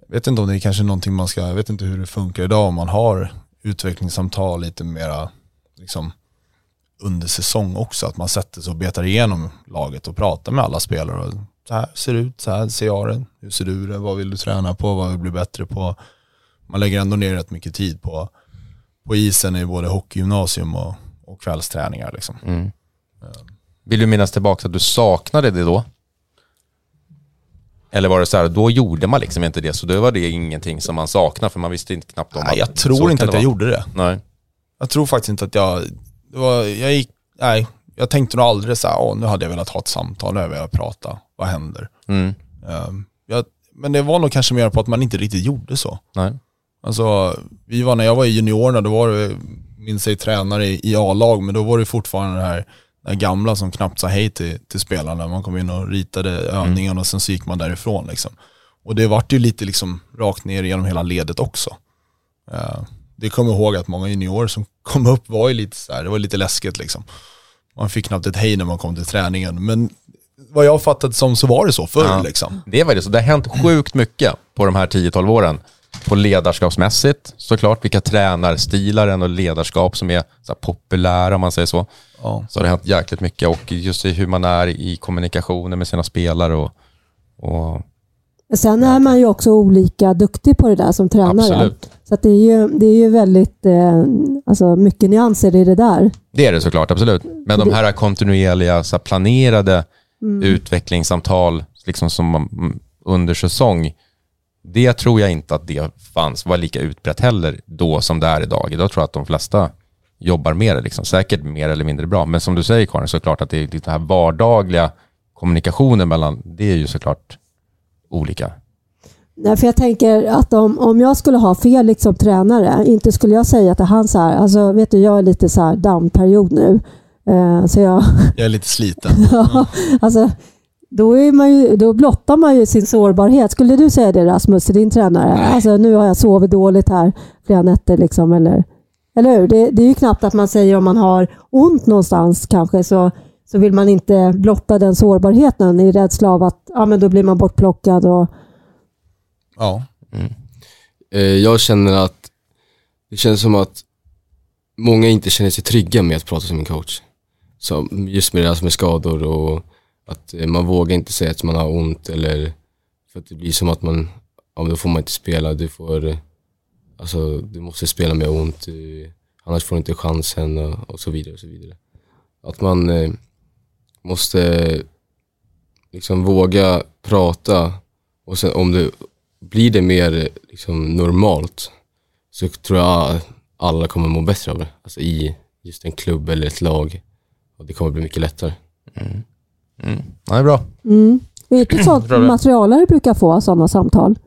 jag vet inte om det är kanske någonting man ska, jag vet inte hur det funkar idag om man har utvecklingssamtal lite mera liksom, under säsong också. Att man sätter sig och betar igenom laget och pratar med alla spelare. Och så här ser det ut, så här ser jag det, hur ser du det, vad vill du träna på, vad vill du bli bättre på. Man lägger ändå ner rätt mycket tid på, på isen i både hockeygymnasium och, och kvällsträningar. Liksom. Mm. Vill du minnas tillbaka att du saknade det då? Eller var det så här, då gjorde man liksom inte det, så då var det ingenting som man saknade, för man visste inte knappt om Nej, att jag tror inte att jag gjorde det. Nej. Jag tror faktiskt inte att jag, var, jag gick, nej, jag tänkte nog aldrig så här, åh nu hade jag velat ha ett samtal, nu har jag velat prata, vad händer? Mm. Ehm, jag, men det var nog kanske mer på att man inte riktigt gjorde så. Nej. Alltså, vi var, när jag var i juniorerna, då var det, minns jag, tränare i, i A-lag, men då var det fortfarande det här gamla som knappt sa hej till, till spelarna. Man kom in och ritade övningen och sen så gick man därifrån liksom. Och det vart ju lite liksom rakt ner genom hela ledet också. Eh, det kommer ihåg att många juniorer som kom upp var ju lite så här, det var lite läskigt liksom. Man fick knappt ett hej när man kom till träningen. Men vad jag fattat som så var det så förr Ja. liksom. Det var det, så det har hänt sjukt mycket på de här 10-12 åren. På ledarskapsmässigt såklart, vilka tränarstilar och ledarskap som är så här populära om man säger så. Ja. Så har det hänt jäkligt mycket och just i hur man är i kommunikationen med sina spelare och, och Sen är man ju också olika duktig på det där som tränare. absolut. Så att det, är ju, det är ju väldigt eh, alltså mycket nyanser i det där. Det är det såklart, absolut. Men de här kontinuerliga så här planerade utvecklingssamtal liksom som man, mm, under säsong, det tror jag inte att det fanns, var lika utbrett heller då som det är idag. Idag tror jag att de flesta jobbar med det, liksom. säkert mer eller mindre bra. Men som du säger Karin, såklart att det är den här vardagliga kommunikationen mellan, det är ju såklart olika. Nej, för jag tänker att om, om jag skulle ha Felix som tränare, inte skulle jag säga till han så här, alltså vet du jag är lite så här down-period nu. Eh, så jag, Jag är lite sliten. ja, alltså, då, är man ju, då blottar man ju sin sårbarhet. Skulle du säga det Rasmus till din tränare? Alltså, nu har jag sovit dåligt här flera nätter. Liksom, eller, eller hur? Det, det är ju knappt att man säger om man har ont någonstans kanske så, så vill man inte blotta den sårbarheten i rädsla av att ja, men då blir man bortplockad. Och, Ja. Eh, Jag känner att det känns som att många inte känner sig trygga med att prata som en coach. Så just med det här med skador och att eh, man vågar inte säga att man har ont eller för att det blir som att man, ja men då får man inte spela, du får, alltså du måste spela med ont, du, annars får du inte chansen och, och så vidare och så vidare. Att man eh, måste liksom våga prata och sen om det blir det mer eh, liksom, normalt så tror jag alla kommer må bättre av det. Alltså i just en klubb eller ett lag. Och det kommer bli mycket lättare. Mm. Ja, det är bra. mm. Det är inte sånt materialare brukar få sådana samtal?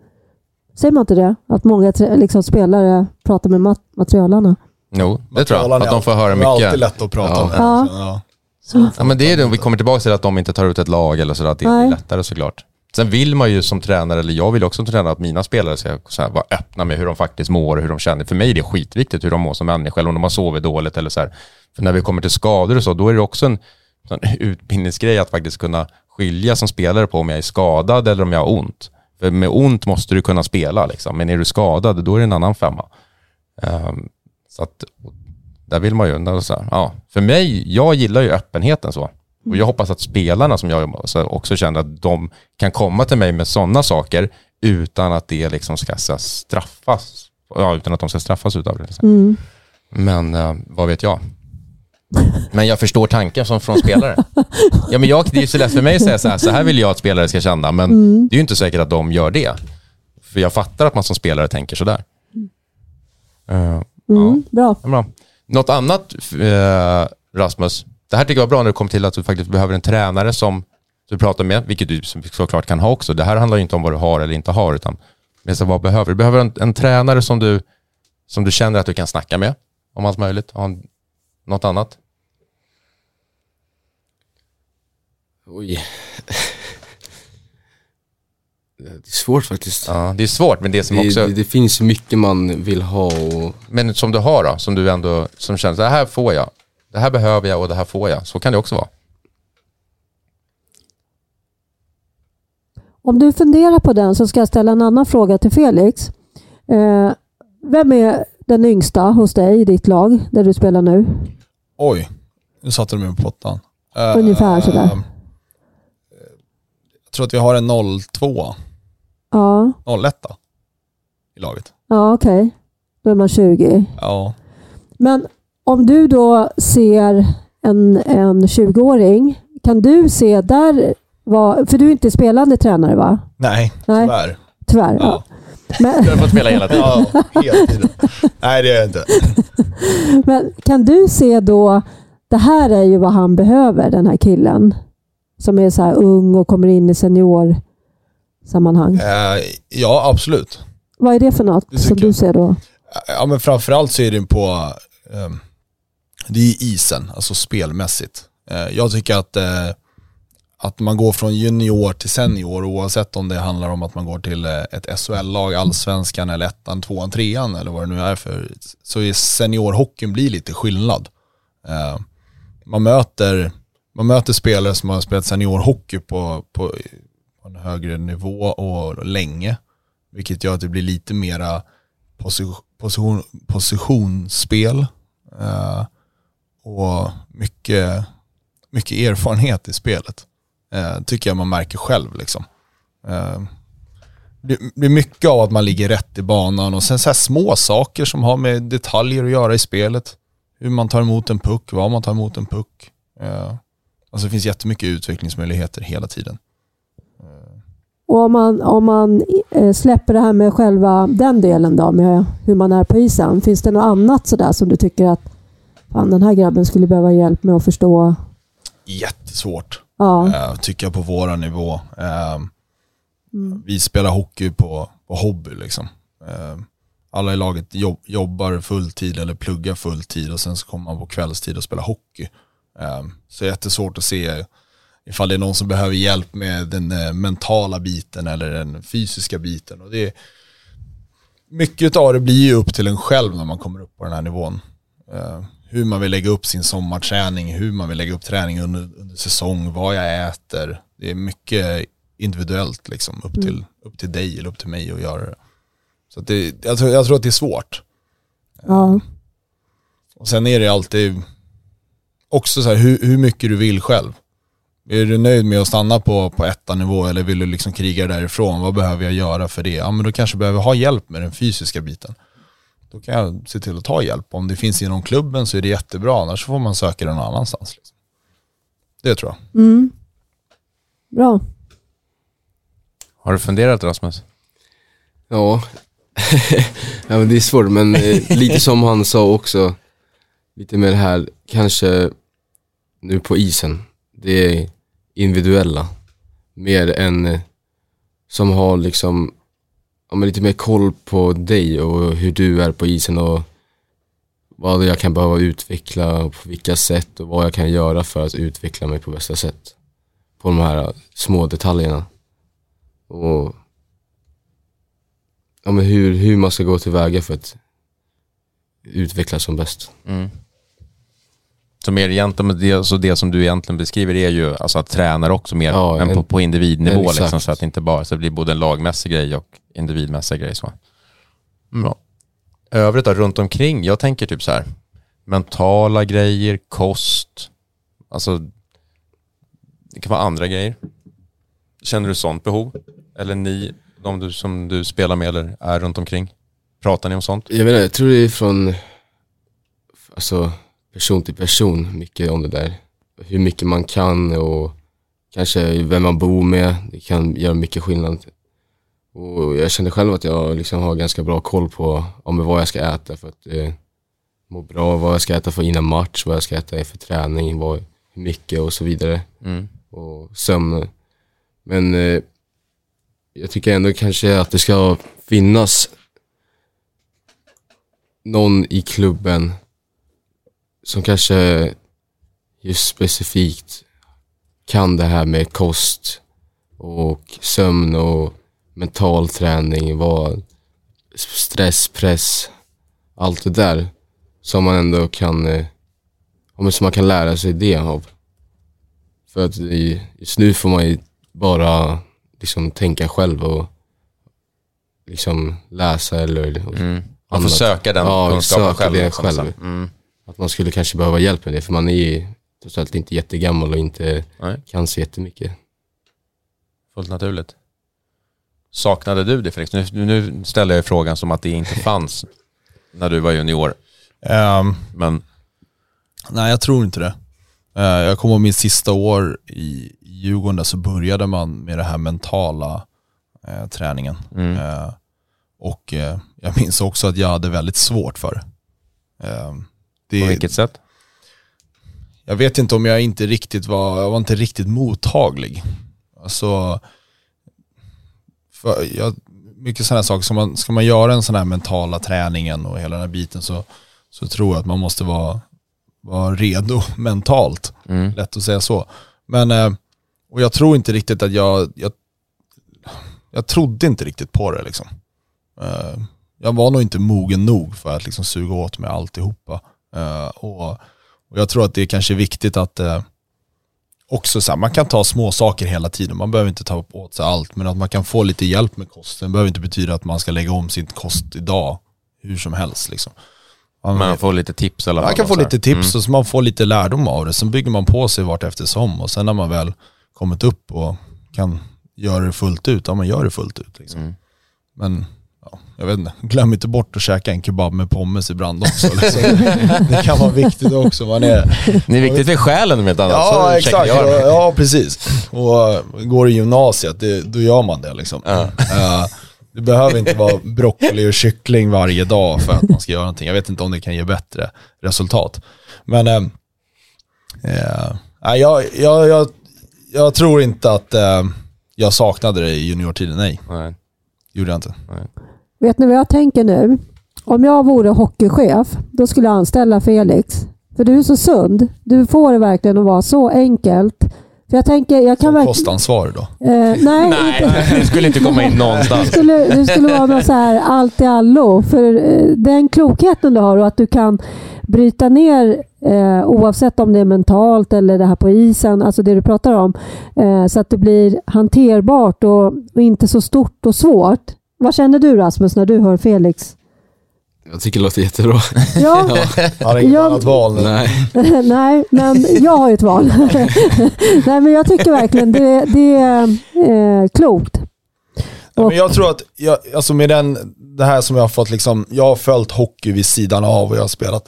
Säger man inte det? Att många liksom, spelare pratar med mat- materialarna? Jo, det tror jag. Att är de får höra Det är alltid mycket. lätt att prata Ja. om. Ja. Så, ja. Ja, men det är det, vi kommer tillbaka till att de inte tar ut ett lag eller sådär, att det Nej. blir lättare såklart. Sen vill man ju som tränare, eller jag vill också som tränare, att mina spelare ska så här, vara öppna med hur de faktiskt mår och hur de känner. För mig är det skitviktigt hur de mår som människa, eller om de har sovit dåligt eller så här. För när vi kommer till skador och så, då är det också en sån utbildningsgrej att faktiskt kunna skilja som spelare på om jag är skadad eller om jag har ont. För med ont måste du kunna spela, liksom. men är du skadad, då är det en annan femma. Ehm, så att, där vill man ju, där så här, ja. för mig, jag gillar ju öppenheten så. Och jag hoppas att spelarna som jag också känner att de kan komma till mig med sådana saker utan att det liksom ska straffas. Ja, utan att de ska straffas utav det. Liksom. Mm. Men eh, vad vet jag? Men jag förstår tanken som från spelare. Ja, men jag, det är ju så lätt för mig att säga så här, så här vill jag att spelare ska känna, men det är ju inte säkert att de gör det. För jag fattar att man som spelare tänker sådär. Uh, Mm, bra. Ja, bra. Något annat, eh, Rasmus? Det här tycker jag var bra när det kom till att du faktiskt behöver en tränare som du pratar med, vilket du såklart kan ha också. Det här handlar ju inte om vad du har eller inte har, utan men så vad behöver du? behöver en, en tränare som du, som du känner att du kan snacka med om allt möjligt. Har en- något annat? Oj. Det är svårt faktiskt. Ja, det är svårt, men det som Det, också... det, det finns mycket man vill ha och Men som du har då, som du ändå som känns, det här får jag, det här behöver jag och det här får jag. Så kan det också vara. Om du funderar på den så ska jag ställa en annan fråga till Felix. Eh, vem är den yngsta hos dig i ditt lag där du spelar nu? Oj, nu satte du mig på pottan. Eh, Ungefär sådär. eh, Jag tror att vi har en 02, Ja, 01 i laget. ja okej. Då är man 20. Ja. Men om du då ser en, en 20-åring, kan du se där, vad, för du är inte spelande tränare va? Nej, Nej. tyvärr. Tyvärr. Ja. Ja. Men, Du har fått spela hela tiden. Ja, hela tiden. Nej, det är jag inte. men kan du se då, det här är ju vad han behöver, den här killen. Som är så här ung och kommer in i seniorsammanhang. Eh, Ja, absolut. Vad är det för något Det som du ser då? Ja, men framförallt så är det på, ehm, det är isen, alltså spelmässigt. Eh, jag tycker att, eh, att man går från junior till senior oavsett om det handlar om att man går till eh, ett SHL-lag, allsvenskan eller ettan, tvåan, trean eller vad det nu är för, så är seniorhockeyn blir lite skillnad. Eh, man, möter, man möter spelare som har spelat seniorhockey på, på, på en högre nivå och länge, vilket gör att det blir lite mera position, position, positionsspel eh, och mycket, mycket erfarenhet i spelet. Eh, tycker jag man märker själv. Liksom. Eh, det blir mycket av att man ligger rätt i banan och sen så små saker som har med detaljer att göra i spelet. Hur man tar emot en puck, var man tar emot en puck. Eh, alltså det finns jättemycket utvecklingsmöjligheter hela tiden. Och om man, om man eh, släpper det här med själva den delen då, med hur man är på isen. Finns det något annat sådär som du tycker att fan, den här grabben skulle behöva hjälp med att förstå? Jättesvårt. Ja, eh, tycker jag på våra nivå. Eh, Vi spelar hockey på, på hobby liksom. Eh, alla i laget jobb, jobbar fulltid eller pluggar fulltid och sen så kommer man på kvällstid och spelar hockey. Eh, så det är jättesvårt att se ifall det är någon som behöver hjälp med den eh, mentala biten eller den fysiska biten. Och det är, mycket av det blir ju upp till en själv när man kommer upp på den här nivån. Hur man vill lägga upp sin sommarträning, hur man vill lägga upp träning under, under säsong, vad jag äter. Det är mycket individuellt liksom, upp, till, upp till dig eller upp till mig att göra det. Så det, jag, tror, jag tror att det är svårt. ja, Och sen är det alltid också så här, hur, hur mycket du vill själv. Är du nöjd med att stanna på, på etta nivå eller vill du liksom kriga därifrån? Vad behöver jag göra för det? Ja men då kanske jag behöver ha hjälp med den fysiska biten. Då kan jag se till att ta hjälp. Om det finns inom klubben så är det jättebra, annars får man söka den någon annanstans. Liksom. Det tror jag. mm. bra. Har du funderat Rasmus? Ja, ja men det är svårt men eh, lite som han sa också, lite med det här, kanske nu på isen, det är individuella. Mer än eh, som har liksom, ja, men lite mer koll på dig och hur du är på isen och vad jag kan behöva utveckla och på vilka sätt och vad jag kan göra för att utveckla mig på bästa sätt. På de här små detaljerna. Och ja, men hur, hur man ska gå tillväga för att utvecklas som bäst. Mm. Så mer egentligen, det, så det som du egentligen beskriver är ju alltså att träna också mer Ja, men en- på, på individnivå exakt. liksom, så att det inte bara så det blir både en lagmässig grej och individmässig grej. Så. Mm. Övrigt då, runt omkring, jag tänker typ så här mentala grejer, kost, alltså det kan vara andra grejer. Känner du sånt behov? Eller ni, de du, som du spelar med eller är runt omkring? Pratar ni om sånt? Jag inte, jag tror det är från alltså, person till person, mycket om det där. Hur mycket man kan och kanske vem man bor med, det kan göra mycket skillnad. Och jag känner själv att jag liksom har ganska bra koll på om vad jag ska äta för att eh, må bra, vad jag ska äta för innan match, vad jag ska äta för träning, vad, hur mycket och så vidare. Mm. och sömn. Men eh, jag tycker ändå kanske att det ska finnas någon i klubben som kanske just specifikt kan det här med kost och sömn och mental träning, vad stress, press, allt det där som man ändå kan, eh, ja, som man kan lära sig det av. För att just nu får man ju bara liksom tänka själv och liksom läsa eller Mm. Man får annat. söka den Ja, kunskapen själv. själv. Mm. Att man skulle kanske behöva hjälp med det för man är ju trots allt inte jättegammal och inte Nej. kan så jättemycket. Fullt naturligt. Saknade du det Felix? Nu, nu ställer jag frågan som att det inte fanns när du var junior. Ehm, Men nej, jag tror inte det. Eh, jag kommer ihåg min sista år i Djurgården där så började man med det här mentala eh, träningen. mm. Eh, och jag minns också att jag hade väldigt svårt för det. Eh, på det. vilket sätt? Jag vet inte om jag inte riktigt var, jag var inte riktigt mottaglig. Alltså, för jag, mycket sådana saker, ska man, ska man göra en sån här mentala träningen och hela den här biten så, så tror jag att man måste vara, vara redo mentalt. Mm. Lätt att säga så. Men, eh, och jag tror inte riktigt att jag, jag, jag trodde inte riktigt på det liksom. Eh, Jag var nog inte mogen nog för att liksom suga åt mig alltihopa. Eh, Och, och jag tror att det är kanske viktigt att eh, också så här, man kan ta små saker hela tiden. Man behöver inte ta åt sig allt, men att man kan få lite hjälp med kosten. Det behöver inte betyda att man ska lägga om sin kost idag, hur som helst. Liksom. Man, Man får lite tips eller man kan få lite tips Mm. och så man får lite lärdom av det. Sen bygger man på sig vart eftersom och sen när man väl kommit upp och kan göra det fullt ut, ja man gör det fullt ut. Liksom. Mm. Men ja, jag vet inte, glöm inte bort att käka en kebab med pommes ibland också. Liksom. det kan vara viktigt också. Man är, Det är viktigt för själen om inte annat. ja exakt, ja, ja precis. Och uh, går i gymnasiet, det, då gör man det liksom. Ja. Eh, det behöver inte vara broccoli och kyckling varje dag för att man ska göra någonting. Jag vet inte om det kan ge bättre resultat. Men eh, eh, nej, jag, jag, jag, jag tror inte att eh, jag saknade det i juniortiden. Nej, Nej. gjorde jag inte. Vet ni vad jag tänker nu? Om jag vore hockeychef, då skulle jag anställa Felix. För du är så sund. Du får det verkligen att vara så enkelt. För jag tänker, jag kan verkligen... kostansvarig då. Eh, nej, Nej, det skulle inte komma in någonstans. skulle, det skulle vara något så här allt i allo. För eh, den klokheten du har och att du kan bryta ner eh, oavsett om det är mentalt eller det här på isen, alltså det du pratar om, eh, så att det blir hanterbart och, och inte så stort och svårt. Vad känner du Rasmus när du hör Felix? Jag tycker det låter jättebra. Ja, Jag har inget Jag- annat val nu. Nej. nej, men jag har ju ett val. nej, men jag tycker verkligen det, det är eh, klokt. Ja, men jag tror att, jag, alltså med den, det här som jag har fått liksom, jag har följt hockey vid sidan av och jag har spelat,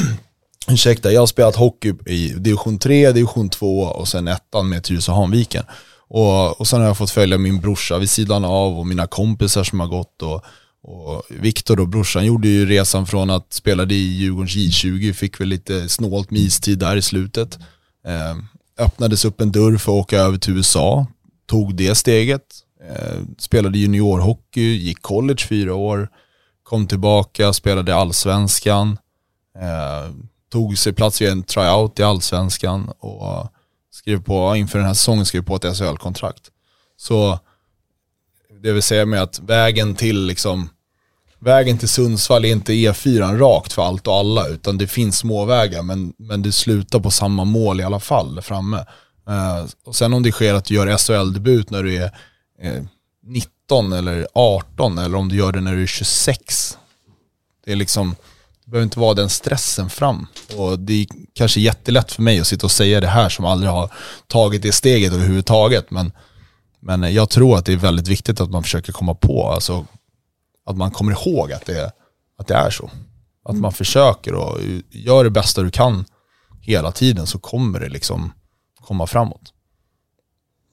ursäkta, jag har spelat hockey i division 3, division 2 och sen ettan med Tyresö Hanviken. Och, och sen har jag fått följa min brorsa vid sidan av och mina kompisar som har gått och, och Viktor och brorsan gjorde ju resan från att spela i Djurgårdens J20, fick väl lite snålt med istid där i slutet. Eh, öppnades upp en dörr för att åka över till USA, tog det steget, eh, spelade juniorhockey, gick college fyra år, kom tillbaka, spelade allsvenskan, eh, tog sig plats i en tryout i allsvenskan och skrev på, inför den här säsongen skrev på ett SHL-kontrakt. Så det vill säga med att vägen till liksom Vägen till Sundsvall är inte E4 rakt för allt och alla utan det finns småvägar men, men det slutar på samma mål i alla fall där framme. Eh, och sen om det sker att du gör SHL-debut när du är eh, 19 eller 18 eller om du gör det när du är 26. Det är liksom, behöver inte vara den stressen fram. Och det är kanske jättelätt för mig att sitta och säga det här som aldrig har tagit det steget överhuvudtaget. Men, men jag tror att det är väldigt viktigt att man försöker komma på, alltså att man kommer ihåg att det, att det är så. Att man försöker och gör det bästa du kan hela tiden så kommer det liksom komma framåt.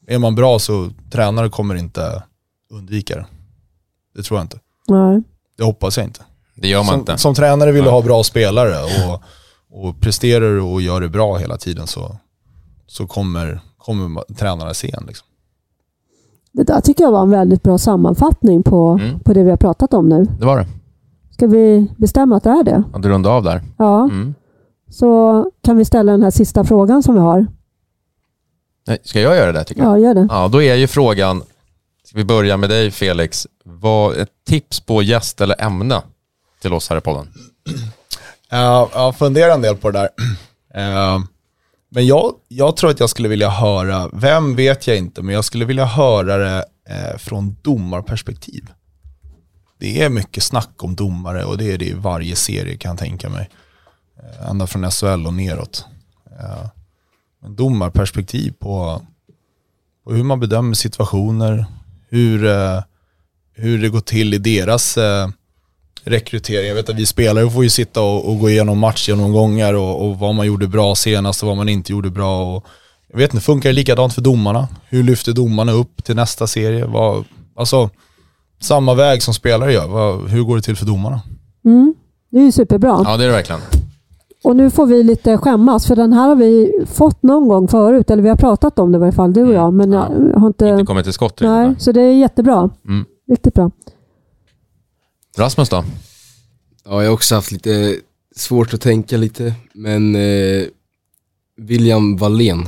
Är man bra så tränare kommer inte undvika det. Det tror jag inte. Nej. Det hoppas jag inte. Det gör man Som, inte. som tränare vill du ha bra spelare och, och presterar du och gör det bra hela tiden så, så kommer, kommer tränarna se en. Liksom. Det där tycker jag var en väldigt bra sammanfattning på, Mm. på det vi har pratat om nu. Det var det. Ska vi bestämma att det är det? Att du rundade av där. Ja, Mm. så kan vi ställa den här sista frågan som vi har. Nej, Ska jag göra det tycker jag? Ja, gör det. Ja, då är ju frågan, Ska vi börja med dig Felix? Vad, ett tips på gäst eller ämne till oss här i podden? Uh, jag funderar en del på det där. Uh, Men jag, jag tror att jag skulle vilja höra, vem vet jag inte, men jag skulle vilja höra det uh, från domarperspektiv. Det är mycket snack om domare och det är det i varje serie kan jag tänka mig. Uh, Ända från SHL och neråt. Uh, Men domarperspektiv på, på hur man bedömer situationer, hur, hur det går till i deras rekrytering. Jag vet att vi spelare får ju sitta och, och gå igenom matchgenomgångar och, och vad man gjorde bra senast och vad man inte gjorde bra. Och, jag vet inte, funkar det likadant för domarna? Hur lyfter domarna upp till nästa serie? Vad, alltså, samma väg som spelare gör. Vad, hur går det till för domarna? Mm. Det är ju superbra. Ja, det är det verkligen. Och nu får vi lite skämmas, för den här har vi fått någon gång förut, eller vi har pratat om det i varje fall, du och jag, men jag har inte... Inte kommit till skott. Nej, så det är jättebra. Mm. Riktigt bra. Rasmus då? Ja, jag har också haft lite svårt att tänka lite, men eh, William Wallén,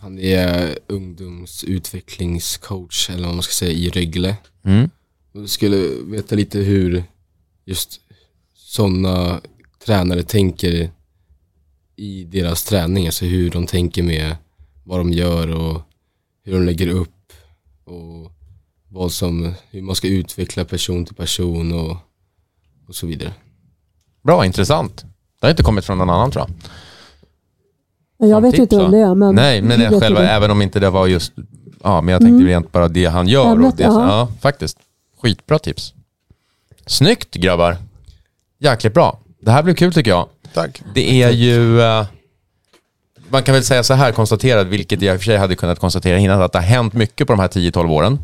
han är ungdomsutvecklingscoach, eller vad man ska säga, i Rögle. Mm. Jag skulle veta lite hur just sådana tränare tänker i deras träning, alltså hur de tänker med vad de gör och hur de lägger upp och vad som, hur man ska utveckla person till person och, och så vidare. Bra, intressant. Det har inte kommit från någon annan tror jag. Jag Som vet tips, inte om det är, men... Nej, men det själva, du. även om inte det var just, ja, men jag tänkte Mm. rent bara det han gör. Och Ämnet, det, ja. ja, faktiskt. Skitbra tips. Snyggt grabbar. Jäkligt bra. Det här blev kul tycker jag. Tack. Det är ju, eh, man kan väl säga så här konstaterat, vilket jag i och för sig hade kunnat konstatera innan, att det har hänt mycket på de här 10-12 åren.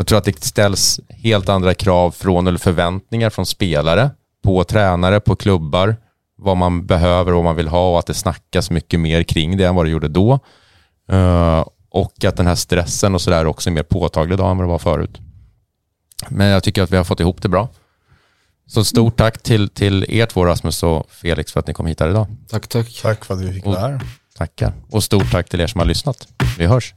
Jag tror att det ställs helt andra krav från, eller förväntningar från spelare, på tränare, på klubbar, vad man behöver och vad man vill ha och att det snackas mycket mer kring det än vad det gjorde då. Eh, och att den här stressen och sådär också är mer påtaglig idag än vad det var förut. Men jag tycker att vi har fått ihop det bra. Så stort tack till, till er två, Rasmus och Felix, för att ni kom hit här idag. Tack, tack. Tack för att vi fick vara här. Tackar. Och stort tack till er som har lyssnat. Vi hörs.